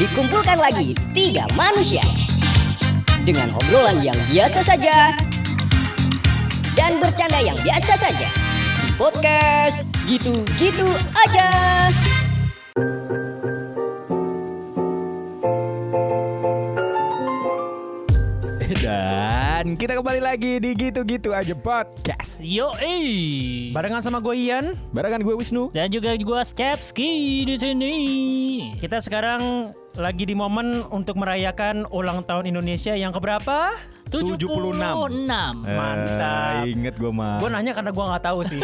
Dikumpulkan lagi tiga manusia dengan obrolan yang biasa saja dan bercanda yang biasa saja. Podcast gitu-gitu aja. Dan kita kembali lagi di gitu-gitu aja podcast. Yo, eh. Barengan sama gue Ian, Barengan gue Wisnu. Dan juga gua Stepski di sini. kita sekarang lagi di momen untuk merayakan ulang tahun Indonesia yang keberapa? 76. 76. Mantap. Eh, inget gue mah. Gue nanya karena gue nggak tahu sih.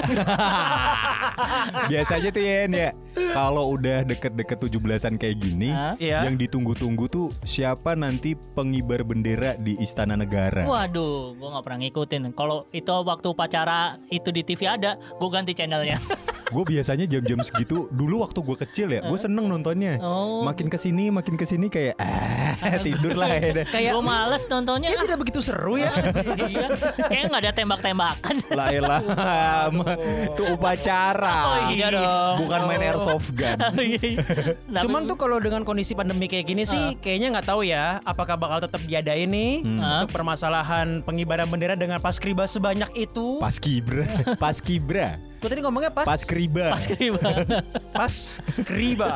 Biasanya tuh Yen ya. Kalau udah deket-deket 17-an kayak gini, Hah? Iya. yang ditunggu-tunggu tuh siapa nanti pengibar bendera di Istana Negara. Waduh, gua nggak pernah ngikutin. Kalau itu waktu upacara itu di TV ada, gua ganti channelnya. Gue biasanya jam-jam segitu dulu waktu gue kecil ya, gue seneng nontonnya. Oh. Makin ke sini, makin ke sini kayak ah tidur lah ya. dah. Kayak gua males nontonnya. Kayak tidak begitu seru ya. iya. Kayaknya nggak ada tembak-tembakan. Lah elah, itu upacara. Oh, iya dong. Bukan main airsoft gun. Tapi- Cuman tuh kalau dengan kondisi pandemi kayak gini sih, kayaknya nggak tahu ya, apakah bakal tetap diadain nih untuk permasalahan pengibaran bendera dengan paskriba sebanyak itu. Pas kibra, pas kibra, Gue tadi ngomongnya pas pas kriba. pas kiriman. paskriba.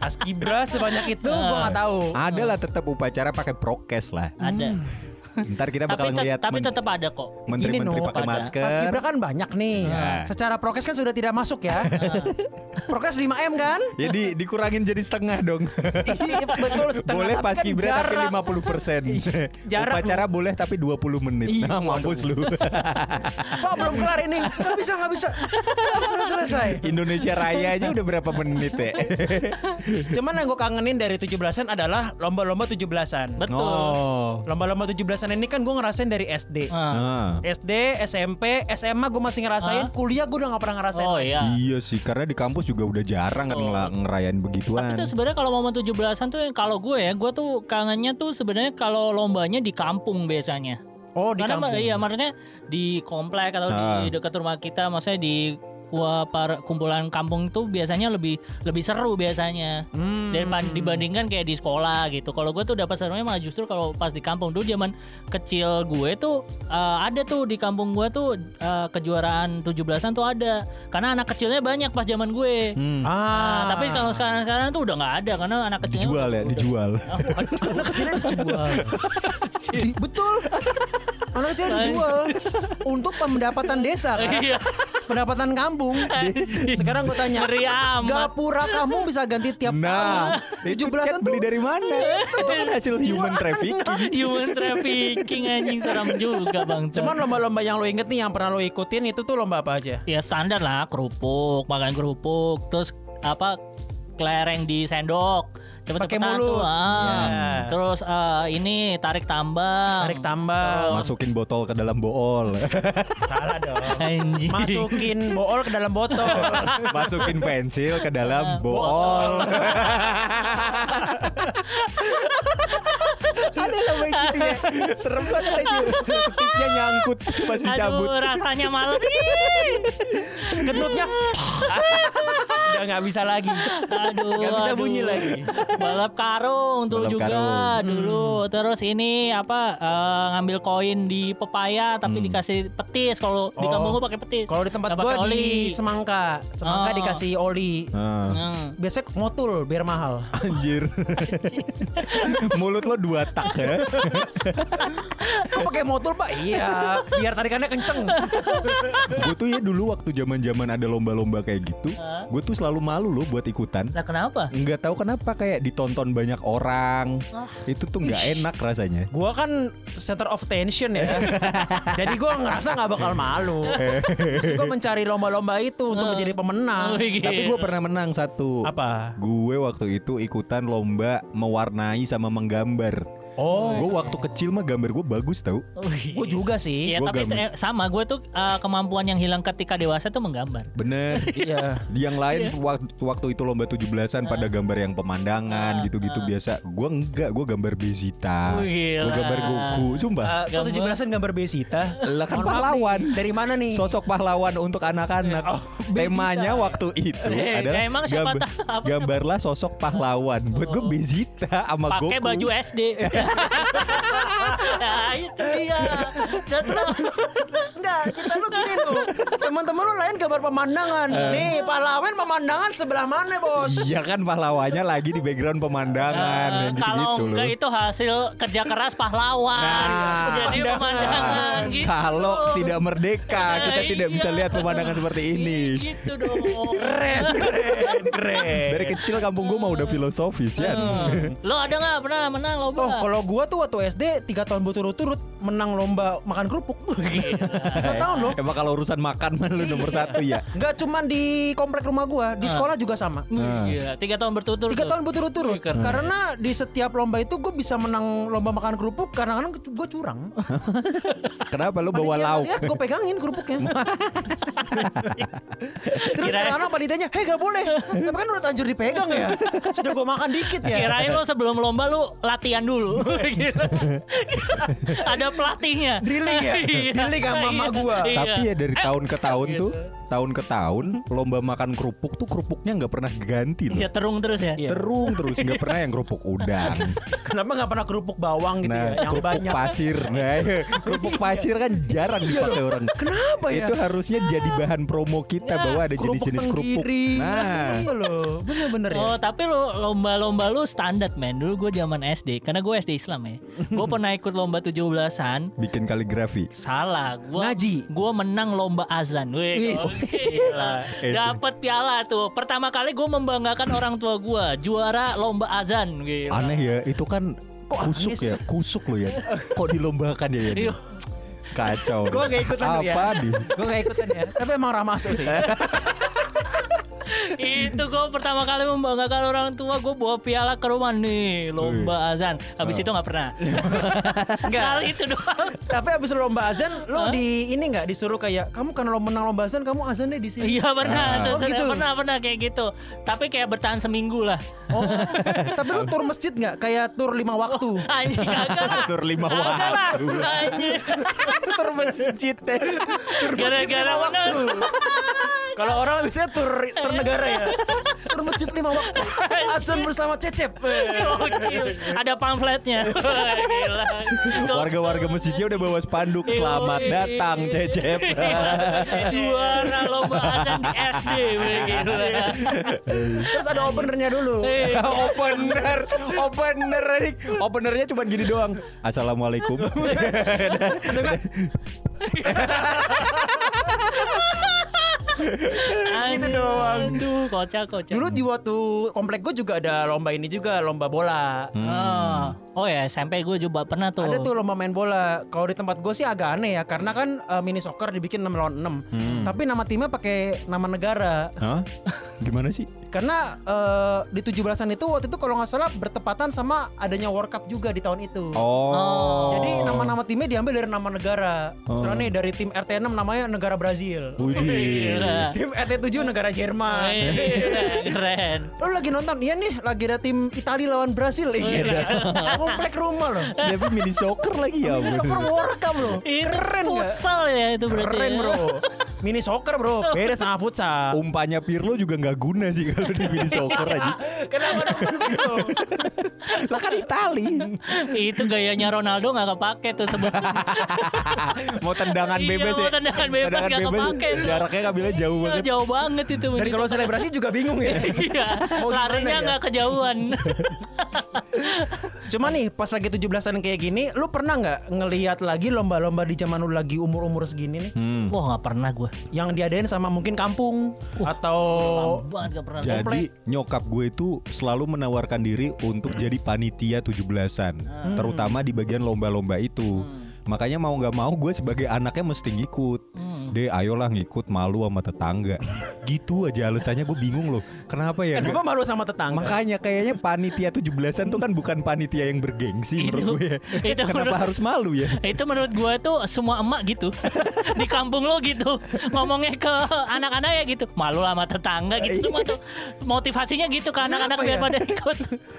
Paskibra sebanyak itu gue nggak tahu. Ada lah tetap upacara pakai prokes lah. ada. Ntar kita bakal ngeliat Tapi tetap ada kok. Menteri-menteri pakai masker. Mas Gibran kan banyak nih. Yeah. Secara prokes kan sudah tidak masuk ya. prokes 5M kan? Ya dikurangin jadi setengah dong. iya betul setengah. Boleh pas kan tapi 50% iya, jarak. Upacara loh. boleh tapi 20 menit. Iya, nah, mampus lu. Kok belum kelar ini? Gak bisa, gak bisa. Sudah selesai. Indonesia Raya aja udah berapa menit ya? Cuman yang gue kangenin dari 17-an adalah lomba-lomba 17-an. Betul. Oh. Lomba-lomba oh. 17-an kekerasan ini kan gue ngerasain dari SD. Ah. SD, SMP, SMA gue masih ngerasain, ah. kuliah gue udah gak pernah ngerasain. Oh iya. Iya sih, karena di kampus juga udah jarang kan oh. ngerayain begituan. Tapi tuh sebenarnya kalau momen 17-an tuh kalau gue ya, gue tuh kangennya tuh sebenarnya kalau lombanya di kampung biasanya. Oh di Karena, kampung. Iya maksudnya di komplek atau ah. di dekat rumah kita, maksudnya di gua par kumpulan kampung itu biasanya lebih lebih seru biasanya Hmm. daripada dibandingkan kayak di sekolah gitu. Kalau gue tuh dapat serunya malah justru kalau pas di kampung dulu zaman kecil gue tuh eh, ada tuh di kampung gue tuh eh, kejuaraan 17-an tuh ada. Karena anak kecilnya banyak pas zaman gue. Hmm. Nah, Ah. tapi kalau sekarang-sekarang tuh udah nggak ada karena anak kecilnya Dijual ya, udah- dijual. anak kecilnya dijual. Di- betul. Anak kecilnya dijual untuk pendapatan desa kan. Iya. Pendapatan kampung. Sekarang gue tanya, gapura kamu bisa ganti tiap Nah, tahun. itu 17-an cat tuh beli dari mana? Itu kan hasil human trafficking. Human trafficking anjing seram juga bang. Cuman lomba-lomba yang lo inget nih yang pernah lo ikutin itu tuh lomba apa aja? ya standar lah kerupuk, makan kerupuk, terus apa kelereng di sendok, Pakai cepet-cepetan mulut. tuh. Ah. Iya. Terus eh, ini tarik tambang. Tarik tambang. Masukin botol ke dalam bool. Salah dong. Anjing. Masukin bool ke dalam botol. Masukin pensil ke dalam bool. Ada lah baik gitu ya. Serem banget aja. Setipnya nyangkut pas dicabut. Aduh rasanya males. Ih. Kentutnya udah nggak bisa lagi. Aduh. Nggak bisa aduh. bunyi lagi. Balap karung tuh Balap juga karung. dulu. Terus ini apa eh, ngambil koin di pepaya tapi dikasih petis kalau di Oh. kampung gua pakai petis. Kalau di tempat gua oli. di semangka, semangka Oh. dikasih oli. Ah, Hmm. Biasanya ngotul biar mahal. anjir. Mulut lo dua tak ya. Kok pakai motul pak? Iya, biar tarikannya kenceng. gue tuh ya dulu waktu zaman zaman ada lomba-lomba kayak gitu, gue tuh selalu malu loh buat ikutan. Lah kenapa? Nggak tahu kenapa kayak ditonton banyak orang, itu tuh nggak enak rasanya. Gua kan center of tension ya. Jadi gua ngerasa nggak bakal malu. Terus gua mencari lomba-lomba itu untuk menjadi pemenang. Oh, gitu. Tapi gue pernah menang satu. Apa? Gue waktu itu ikutan lomba mewarnai sama menggambar. Oh. Gue waktu kecil mah gambar gue bagus tau. Gue juga sih. Iya Gua tapi itu, gambar. eh, sama gue tuh eh, kemampuan yang hilang ketika dewasa tuh menggambar. Bener. Iya. Yang lain waktu, waktu itu lomba 17-an pada gambar yang pemandangan gitu-gitu biasa. Gue enggak, gue gambar Bezita. Gue gambar Goku. Sumpah. Uh, kok 17-an gambar Besita? Lah kan pahlawan. Dari mana nih? Sosok pahlawan untuk anak-anak. Oh, Temanya Bezita. waktu itu Eh, adalah emang siapa gambar- tahu apa gambarlah sosok pahlawan. Buat gue Bezita sama Goku. Pakai baju SD. nah, itu dia. Dan terus Enggak, kita lu gini tuh. Teman-teman lu lain gambar pemandangan. Nih, pahlawan pemandangan sebelah mana, Bos? Iya kan pahlawannya lagi di background pemandangan eh, yang kalau loh. enggak itu hasil kerja keras pahlawan. Nah, Jadi pemandangan gitu. Kalau tidak merdeka, kita Nah, tidak bisa iya. lihat pemandangan seperti ini. Gitu dong. Keren, keren, keren. Dari kecil kampung gue mah udah filosofis ya. Lo ada nggak pernah menang lomba? Oh, kalau gua tuh waktu SD tiga tahun berturut-turut menang lomba makan kerupuk. Tiga tahun loh. Emang kalau urusan makan mah lu nomor satu ya. Enggak cuman di komplek rumah gua, di sekolah juga sama. Wih, Gila, tiga tahun berturut-turut. Tiga tahun berturut-turut. Wih, keren. Karena di setiap lomba itu gue bisa menang lomba makan kerupuk karena kadang gue curang. Kenapa lu bawa lauk? Lihat gue pegangin kerupuknya. Terus kadang-kadang panitianya, hei gak boleh. Tapi kan udah tanjur dipegang ya. Sudah gue makan dikit ya. Kirain lo sebelum lomba lu latihan dulu. Gitu. Ada pelatihnya. Drilling ya? Iya. Drilling sama mama gua. Iya. Tapi ya dari Eh, tahun ke tahun gitu. tuh, tahun ke tahun lomba makan kerupuk tuh kerupuknya nggak pernah ganti loh. Iya terung terus ya. Terung terus nggak pernah yang kerupuk udang. Kenapa gak pernah kerupuk bawang gitu Nah, ya? Yang kerupuk banyak. pasir. Nah, kerupuk pasir kan jarang dipakai orang. Kenapa ya? Itu harusnya jadi bahan promo kita Ya, bahwa ada jenis-jenis kerupuk. tenggiri. Nah, Iya loh, bener-bener ya. Oh tapi lu lomba-lomba lu standar men Dulu gue zaman SD Karena gue SD Islam ya Gue pernah ikut lomba 17an bikin kaligrafi. Salah gua, Ngaji. Gue menang lomba azan Wih, Wis. Gila. Dapat piala tuh Pertama kali gue membanggakan orang tua gue Juara lomba azan Gila. Aneh ya, itu kan kusuk aneh sih? ya, kusuk loh ya. Kok dilombakan ya? ya? Iya. Kacau. Gue gak ikutan tuh ya. Apa di? Gue gak ikutan ya. Tapi emang ramah masuk sih. Itu gue pertama kali membanggakan orang tua Gue bawa piala ke rumah nih Lomba azan Habis itu gak pernah Enggak. Kali itu doang Tapi abis lomba azan, lo di ini nggak disuruh kayak kamu karena lo menang lomba azan, kamu azan deh di sini. Iya pernah tuh Oh, gitu? Pernah pernah kayak gitu Tapi kayak bertahan seminggu lah Oh, tapi lo tur masjid nggak? Kayak tur lima waktu. Anjing kagak lah Tur lima waktu. Anjing. Tur masjid deh. Gara-gara menang Kalau orang biasanya tur tur negara ya. Tur masjid lima waktu. Azan bersama Cecep. Gokil. Ada pamfletnya Warga-warga masjidnya udah bawa spanduk selamat datang Cecep. Juara lomba azan di SD Terus ada openernya dulu. Eh, opener, opener nih. Openernya cuma gini doang. Assalamualaikum. Gitu doang. Aduh kocak kocak Dulu di waktu komplek gue juga ada lomba ini juga, lomba bola. Oh, oh ya SMP gue juga pernah tuh Ada tuh lomba main bola. Kalau di tempat gue sih agak aneh ya, karena kan eh, mini soccer dibikin 6 lawan 6. Tapi nama timnya pakai nama negara. Hah? Gimana sih? Karena eh, di 17-an itu waktu itu kalau nggak salah bertepatan sama adanya World Cup juga di tahun itu. Oh. Jadi nama-nama timnya diambil dari nama negara. Sekarang nih dari tim RT6 namanya negara Brazil. Tim RT7 negara Jerman. Eh, Keren Lo lagi nonton? Iya nih, lagi ada tim Italia lawan Brasil. Iya. Komplek rumah loh. Tapi mini soccer lagi ya. Ini ampun. soccer World Cup loh. Keren futsal ya itu berarti Keren ya. bro. Mini soccer bro. Beda sama futsal. Umpannya Pirlo juga nggak guna sih kalau di mini soccer aja. Kenapa namanya begitu? Lah kan Itali. Itu gayanya Ronaldo gak kepake tuh sebetulnya Mau tendangan Iya, bebas mau ya. tendangan bebas nggak kepake. Jaraknya ngambilnya jauh banget. Jauh banget itu Dan kalau selebrasi juga bingung ya. Iya, Mau larinya ya? nggak kejauhan. Cuma nih pas lagi 17-an kayak gini, lu pernah nggak ngelihat lagi lomba-lomba di zaman lu lagi umur-umur segini nih? Wah nggak pernah gue. Yang diadain sama mungkin kampung atau Banget gak pernah. Jadi nyokap gue itu selalu menawarkan diri untuk jadi panitia 17-an, terutama di bagian lomba-lomba itu. Makanya mau nggak mau gue sebagai anaknya mesti ngikut. Hmm, De ayolah ngikut malu sama tetangga Gitu aja alasannya gue bingung loh Kenapa ya Kenapa malu sama tetangga? Makanya kayaknya panitia 17-an tuh kan bukan panitia yang bergengsi menurut Itu- gue ya. itu Kenapa menurut- harus malu ya? itu menurut gue tuh semua emak gitu di kampung lo gitu ngomongnya ke anak-anak ya gitu malu sama tetangga gitu semua tuh motivasinya gitu ke anak-anak biar ya? pada ikut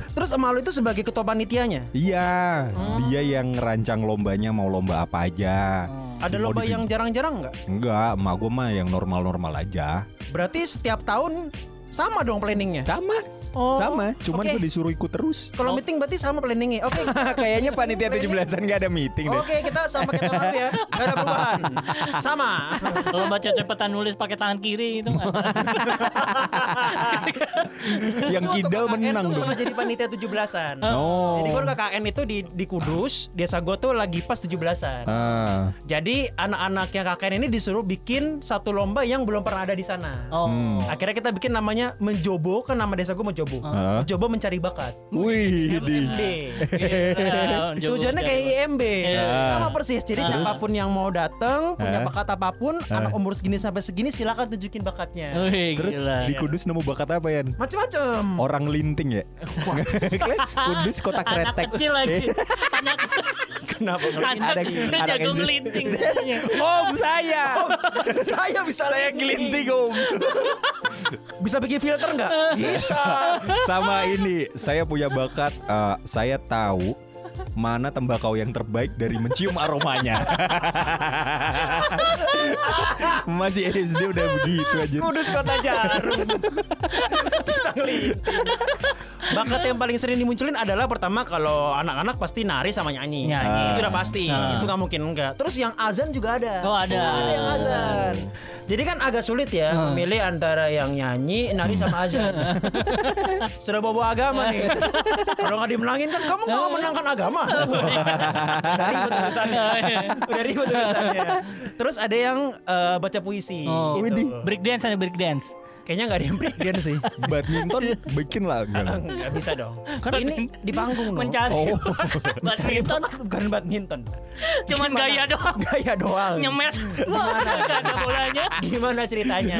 Terus malu itu sebagai ketua panitianya. Iya, dia yang ngerancang lombanya mau lomba apa aja. Ada Mau lomba yang jarang-jarang nggak? Enggak, emak gue mah yang normal-normal aja. Berarti setiap tahun sama dong planningnya. Sama. Oh, Sama, cuman oke. gue disuruh ikut terus. Kalau meeting berarti sama planningnya. Oke. Kayaknya panitia 17-an gak ada meeting deh. Oke, kita sama kita ya. Gak ada perubahan. Sama. lo baca cepetan nulis pakai tangan kiri itu nggak yang kidal menang dong. jadi panitia 17-an. Oh. Jadi gue KKN itu di di Kudus, desa gue tuh lagi pas 17-an. Ah, Jadi anak-anak yang KKN ini disuruh bikin satu lomba yang belum pernah ada di sana. oh Akhirnya kita bikin namanya Menjobo, kan nama desa gue Menjobo. Ah. Menjobo mencari bakat. wih, di. IMB. Gila, jago, Tujuannya kayak IMB. Ah. Sama persis. Jadi siapa pun yang mau datang, punya bakat apa pun, anak umur segini sampai segini silakan tunjukin bakatnya. Wih, Terus gila. di Kudus nemu bakat apa ya? Macem-macem. Orang linting ya? Kalian Kudus kota anak kretek. kecil lagi anak Kenapa? anak Ada- ada jago kecil. ngelinting Om saya. Saya bisa saya gelinting om. Bisa bikin filter nggak? Bisa. Sama ini, saya punya bakat. eh, saya tahu mana tembakau yang terbaik dari mencium aromanya. Masih SD udah begitu aja. Kudus kota jarum. Bakat yang paling sering dimunculin adalah pertama kalau anak-anak pasti nari sama nyanyi. Nyanyi. Itu udah pasti. Ah. Itu nggak mungkin enggak. Terus yang azan juga ada. Oh, ada. ada yang azan. Jadi kan agak sulit ya memilih antara yang nyanyi, nari sama azan. Sudah bawa agama nih. Kalau nggak dimenangin kan kamu nggak menangkan agama. Udah ribet urusannya. Udah ribet urusannya. Terus ada yang eh, baca puisi. Oh, gitu. break dance ada break dance Kayaknya nggak ada yang dance sih. Badminton bikin lah enggak bisa dong. Kan ini di panggung dong. mencari Oh. badminton bukan badminton. cuman Gimana? gaya doang Gaya doang. nyemet wah nggak ada bolanya Gimana ceritanya?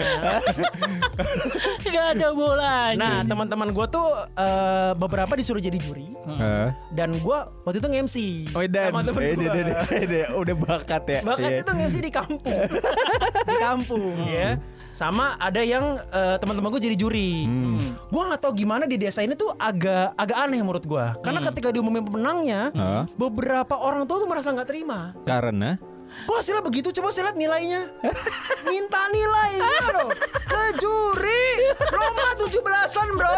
nggak ada bolanya Nah, teman-teman gue tuh eh, beberapa disuruh jadi juri Hah? dan gue waktu itu nge-MC. Oh dan, sama temen eh, deh, udah bakat ya. Bahkan Iya. itu nge-MC di kampung. di kampung ya. Sama ada yang eh, teman-teman gue jadi juri. Hmm. Gue nggak tahu gimana di desa ini tuh agak agak aneh menurut gue. Karena ketika diumumin pemenangnya, Hah? beberapa orang tua tuh merasa nggak terima. Karena Kok hasilnya begitu? Coba saya lihat nilainya. Minta nilainya bro. Juri. Lomba 17-an bro.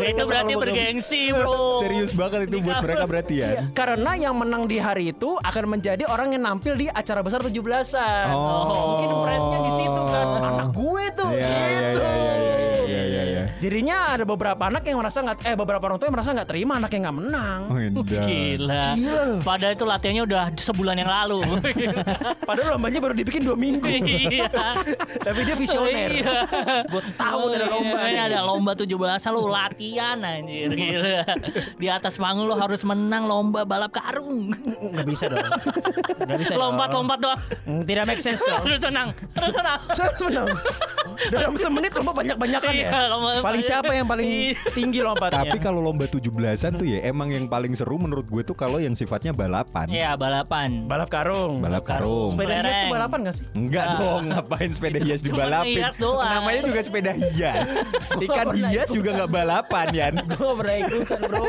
itu berarti bergengsi bro serius banget itu buat mereka berarti ya. Iya, Karena yang menang di hari itu akan menjadi orang yang nampil di acara besar 17-an. Oh. Mungkin brandnya di situ kan. Anak gue tuh. Iya, iya, gitu. iya, iya. Jadinya ada beberapa anak yang merasa nggak eh beberapa orang tua yang merasa nggak terima anak yang nggak menang. Oh, indah. Gila. Gila loh. Padahal itu latihannya udah sebulan yang lalu. Padahal lombanya baru dibikin dua minggu. iya. Tapi dia visioner. Iya. Gue tahu ada lomba. Ini nih. ada lomba 17 lu latihan anjir gila. Di atas panggung lu harus menang lomba balap karung. Nggak bisa dong. Nggak bisa. dong. Lompat-lompat doang. Hmm, Tidak make sense dong. Terus senang. Terus senang. Saya harus menang. Dalam semenit lomba banyak-banyakan ya. Iya, lomba- Paling siapa yang paling Iya. tinggi lompatnya? Tapi kalau lomba 17-an tuh ya emang yang paling seru menurut gue tuh kalau yang sifatnya balapan. Iya, balapan. balap karung. Balap karung. Sepeda hias tuh balapan gak sih? Enggak dong, ngapain sepeda hias dibalapin? Namanya juga sepeda hias. Ikan hias juga nggak balapan, Yan. Gue pernah ikutan bro.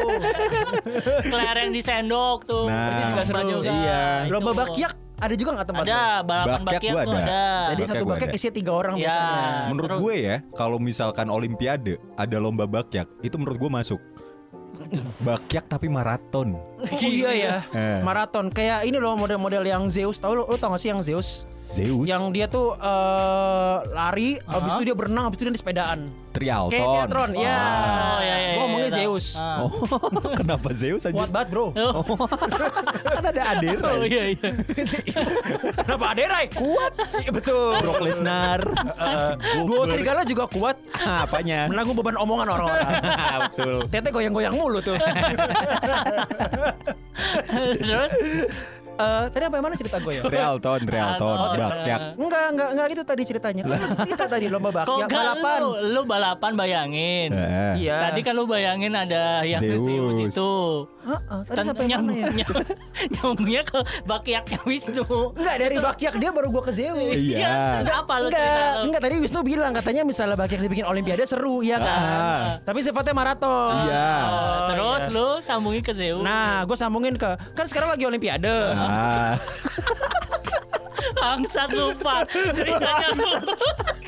Kelereng di sendok tuh. Nah, Itu juga seru. juga. Iya. Lomba bakyak ada juga nggak tempat? Ada balapan gua tuh ada. ada. Jadi Bakyak satu gua bakyak ada. isinya tiga orang Iya. biasanya. Menurut Terus- gue ya, kalau misalkan olimpiade ada lomba bakyak, itu menurut gue masuk. Bakyak tapi maraton. Oh iya ya. Eh. Maraton kayak ini loh model-model yang Zeus. Tahu lo, lo tau gak sih yang Zeus? Zeus, Yang dia tuh eh, lari, habis itu dia berenang, habis itu dia di sepedaan. Trialton. Kayak Triathlon, ya. Oh iya iya. Gua ngomongnya iya, tahu. Zeus. Ah. Oh, kenapa Zeus aja? Kuat banget bro. kan ada Adera. Oh iya iya. Kenapa Aderai? Kuat. Iya betul. Brock Lesnar. Duo serigala juga kuat. Apanya? Menanggung beban omongan orang-orang. Betul. Tete goyang-goyang mulu tuh. Terus Eh, tadi apa yang mana cerita gue ya? Realton, Realton, Oh, bakyak. Enggak, enggak, enggak gitu tadi ceritanya. Kan cerita tadi lomba bakyak enggak balapan. lu, lu balapan bayangin. Eh, Iya. Tadi kan lu bayangin ada yang Zeus. Zeus itu. Heeh, tadi Kan sampai mana ya? nyambungnya ke bakyaknya Wisnu. Enggak dari bakyak dia baru gua ke Zeus. Iya. Enggak apa lu cerita Enggak, enggak tadi Wisnu bilang katanya misalnya bakyak dibikin olimpiade seru, iya kan? Ah. Tapi sifatnya maraton. Iya. Oh, terus lu sambungin ke Zeus. Nah, gue sambungin ke kan sekarang lagi olimpiade. Ah, Bangsat lupa. Ceritanya lu.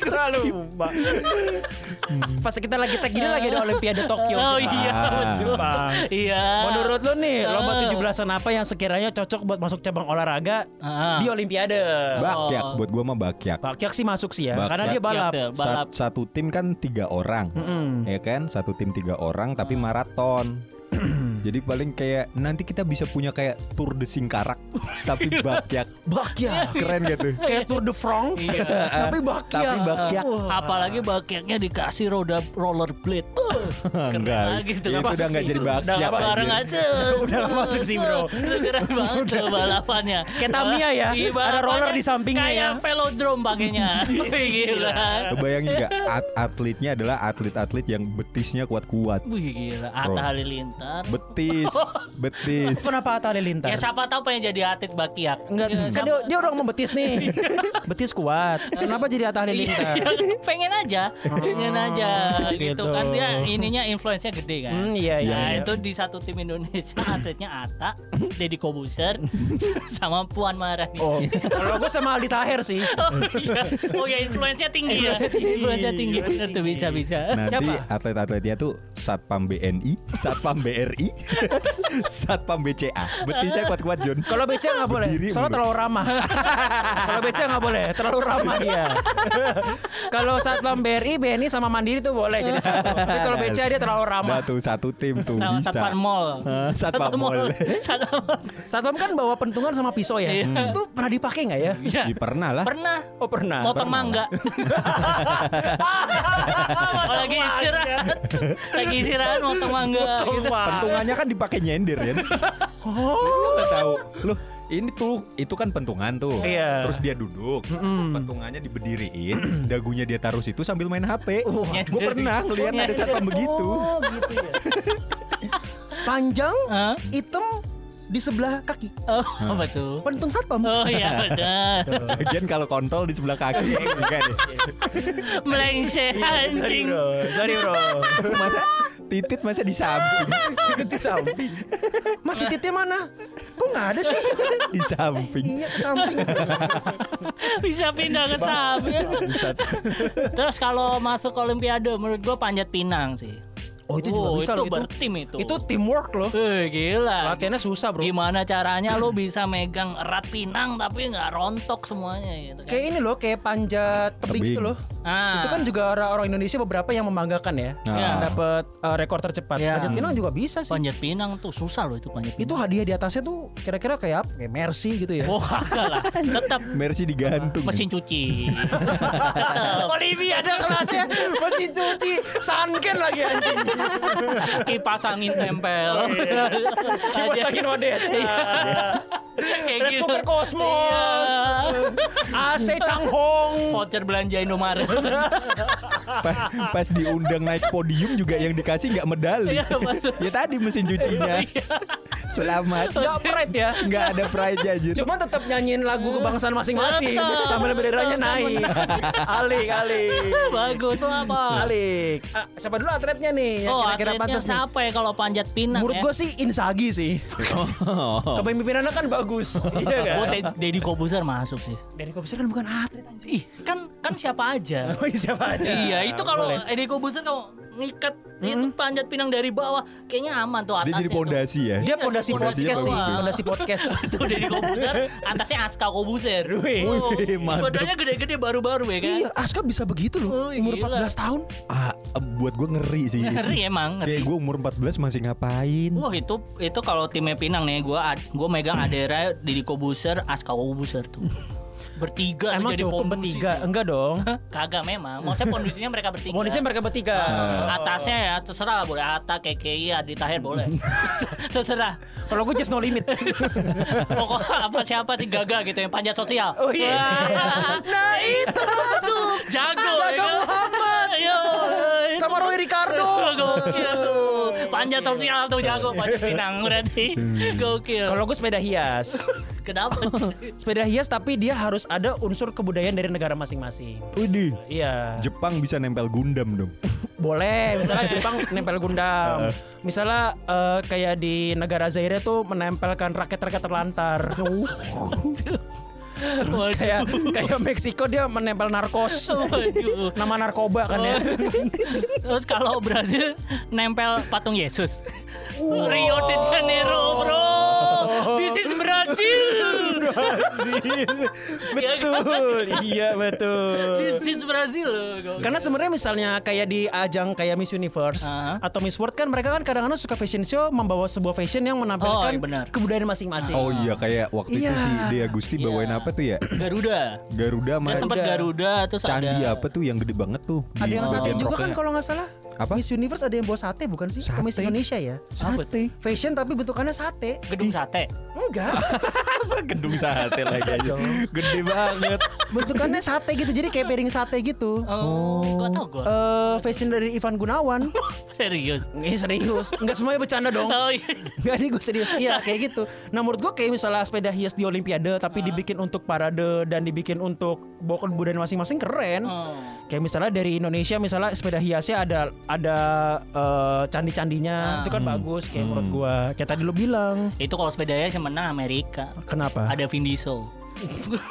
Selalu lupa. Pas kita lagi tag gini lagi ada olimpiade Tokyo. Oh Jepang. iya. Jepang. Iya. Menurut lu nih, lomba Ah. 17-an apa yang sekiranya cocok buat masuk cabang olahraga Ah. di olimpiade? bakyak. Oh. Buat gua mah bakyak. Bakyak sih masuk sih ya, Bakyak. karena dia balap. Sa- balap. satu tim kan tiga orang, ya kan? Satu tim tiga orang tapi maraton. Jadi paling kayak nanti kita bisa punya kayak Tour de Singkarak tapi bakyak. Bakyak. Keren gitu. Kayak Tour de France, tapi bakyak. Tapi bakyak. Apalagi bakyaknya dikasih roda rollerblade. Uh, keren Enggak. lagi tuh. Itu udah nggak sih. jadi Udah bakyak. nggak Bareng aja. Udah masuk sih, bro. Keren banget tuh balapannya. Kayak Tamiya ya, Iya, ada roller di sampingnya Kayak ya. velodrome pakainya. Wih, Gila. Kebayang juga at- atletnya adalah atlet-atlet yang betisnya kuat-kuat. Wih gila. Atta Halilintar. Betis, betis. Kenapa Atta Halilintar? Ya siapa tahu pengen jadi atlet bakyak. Enggak, Ya, kan dia, dia orang membetis nih. Betis kuat. Kenapa jadi Atta Halilintar? Iya, pengen aja, pengen aja gitu, gitu. kan dia ininya influence-nya gede kan. Hmm, iya, iya, Nah, iya. itu di satu tim Indonesia atletnya Ata, Deddy Kobuser sama Puan Maharani. Oh, kalau gue sama Aldi Taher sih. Oh iya, oh ya influence-nya tinggi ya, influence-nya tinggi, bener tuh bisa bisa. Nanti atlet-atletnya tuh Satpam BNI, Satpam BRI, Satpam BCA. Betisnya kuat-kuat John. Kalau beca nggak boleh, Berdiri soalnya terlalu ramah. Kalau beca nggak boleh, terlalu ramah dia. kalau satpam BRI, BNI sama Mandiri tuh boleh jadi satu. Tapi kalau beca dia terlalu ramah. Nah tuh satu tim tuh Sama bisa. Satpam Mall. Satpam Mall. Satpam Mall. Satpam kan bawa pentungan sama pisau ya. Iya. Itu pernah dipakai nggak ya? Iya. Ya, pernah lah. Pernah. Oh pernah. Motong mangga. oh, lagi istirahat. lagi istirahat motong mangga gitu. Pentungannya kan dipakai nyender ya. Oh, lu nggak tahu. Lu ini tuh itu kan pentungan tuh. Iya. Terus dia duduk. Pentungannya diberdiriin, dagunya dia taruh situ sambil main HP. Gue pernah ngeliat ada satpam begitu. Oh gitu ya. Panjang, Hah? hitam di sebelah kaki. Oh, apa tuh? Pentung satpam. Oh iya benar. Lagian kalau kontol di sebelah kaki enggak deh. Melengseh anjing. Sorry bro. Masa titit masa di samping. Di samping. Mas tititnya mana? Kok nggak ada sih? Di samping. iya ke samping. Bisa pindah ke samping. Terus kalau masuk olimpiade menurut gua panjat pinang sih. Oh itu juga Oh, bisa itu loh itu. bertim itu. Itu teamwork loh. Eh, gila. Latihannya susah bro. Gimana caranya lo bisa megang erat pinang tapi nggak rontok semuanya gitu kan? Kayak ini loh, kayak panjat tebing Tebing. gitu loh. Ah. Itu kan juga orang-orang Indonesia beberapa yang membanggakan ya. Yang dapat uh, rekor tercepat. Ya. Panjat pinang juga bisa sih. panjat pinang tuh susah loh itu panjat pinang. Itu hadiah di atasnya tuh kira-kira kayak apa? Kayak Mercy gitu ya. Oh kagak lah. Tetap Mercy digantung. mesin cuci. Olivia ada kelasnya mesin cuci Sanken lagi anjing kipas angin tempel. Kipas Aja. angin Odes Kayak Rice gitu. cooker Cosmos Iya. AC Changhong Voucher belanja Indomaret. pas, pas diundang naik podium juga yang dikasih nggak medali. Iya, betul. ya tadi mesin cucinya. Selamat. Gak pride ya Nggak ada pride aja. Cuma tetap nyanyiin lagu kebangsaan masing-masing. Sambil benderanya naik Alik, alik Bagus lah apa? Alik Ah, Siapa dulu atletnya nih Yang Oh, kira-kira atletnya nih siapa ya kalau panjat pinang Menurut ya? gue sih Insagi sih Kepemimpinannya kan bagus Iya kan Gue Deddy Kobuser masuk sih. Dari Kobuser kan bukan atlet Ih, kan kan siapa aja. Oh iya, siapa aja iya, itu kalau. Deddy Kobuser kalau ngikat itu panjat pinang dari bawah, kayaknya aman tuh Dia atasnya. jadi tuh. pondasi ya. Dia pondasi podcast sih. Pondasi podcast Tuh Deddy Kobuser, atasnya Aska Kobuser. Wih. Oh, badannya gede-gede baru-baru ya kan? Iya Aska bisa begitu loh Oh, Umur gila. 14 tahun Ah, buat gue ngeri sih. Ngeri emang, ngeri. Kayak gue umur 14 masih ngapain? Wah itu itu kalau timnya Pinang nih, gua ad- gua megang Adera, Deddy Kobuser, Aska Kobuser tuh. Bertiga Emang jadi cukup bertiga? itu. Enggak dong. Kagak memang. Maksudnya pondisinya mereka bertiga. Kondisinya mereka bertiga. Atasnya ya terserah lah boleh Atta, KKI, Adi Tahir boleh. terserah. Kalau gue just no limit. Pokoknya apa siapa sih gagal gitu yang panjat sosial. Oh iya. Nah itu masuk. Jago. Gagal ya kan? Muhammad. Ayo. Sama Roy Ricardo. Gokil. Panjat sosial tuh jago panjat pinang berarti. Gokil. Kalau gue sepeda hias. Kenapa? Sepeda hias tapi dia harus ada unsur kebudayaan dari negara masing-masing. Widih. Iya. Jepang bisa nempel Gundam dong. Boleh, misalnya Jepang nempel Gundam. Misalnya eh, kayak di negara Zaire tuh menempelkan raket-raket terlantar. Terus kayak kayak Meksiko dia menempel narkos. Waduh. Nama narkoba kan ya. Terus kalau Brazil nempel patung Yesus. Rio de Janeiro, bro. This is Brazil. betul. iya, betul. This is Brazil. Gokil. Karena sebenarnya misalnya kayak di ajang kayak Miss Universe Ah. atau Miss World kan mereka kan kadang-kadang suka fashion show membawa sebuah fashion yang Oh, menampilkan iya benar. kebudayaan masing-masing. Oh iya kayak waktu itu Iya. si Dea Gusti bawain Iya. apa tuh ya? Garuda. Garuda sama Dia sempat Garuda terus candi ada apa tuh yang gede banget tuh. Ada di yang sate juga kan kalau nggak salah. Apa? Miss Universe ada yang bawa sate bukan sih? Sate? Miss Indonesia ya. Sate. Fashion tapi bentukannya sate. gedung sate. Enggak. Apa gedung sate lagi aja. Gede banget. bentukannya sate gitu. Jadi kayak piring sate gitu. Oh, gak tau gue. Eh fashion dari Ivan Gunawan. Serius. Ini serius. Enggak semuanya bercanda dong. Oh iya. Enggak nih gue serius. Iya kayak gitu. Nah menurut gue kayak misalnya sepeda hias di Olimpiade tapi dibikin untuk parade dan dibikin untuk bawa kebudayaan masing-masing keren. Oh. Kayak misalnya dari Indonesia misalnya sepeda hiasnya ada ada eh, candi-candinya itu kan bagus kayak menurut gua. Kayak tadi lu bilang. Itu kalau sepedanya yang menang Amerika. Kenapa? Ada Vin Diesel.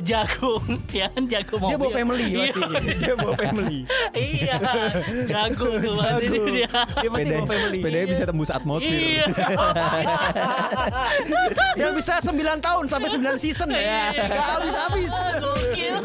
jago, ya kan jago mobil. Dia bawa family Iya. pasti. Dia bawa family. iya, jago tuh Jago. dia. Dia pasti bawa family. sepedanya bisa tembus atmosfer. Iya. Yang bisa 9 tahun sampai 9 season ya. Gak habis-habis. Gokil.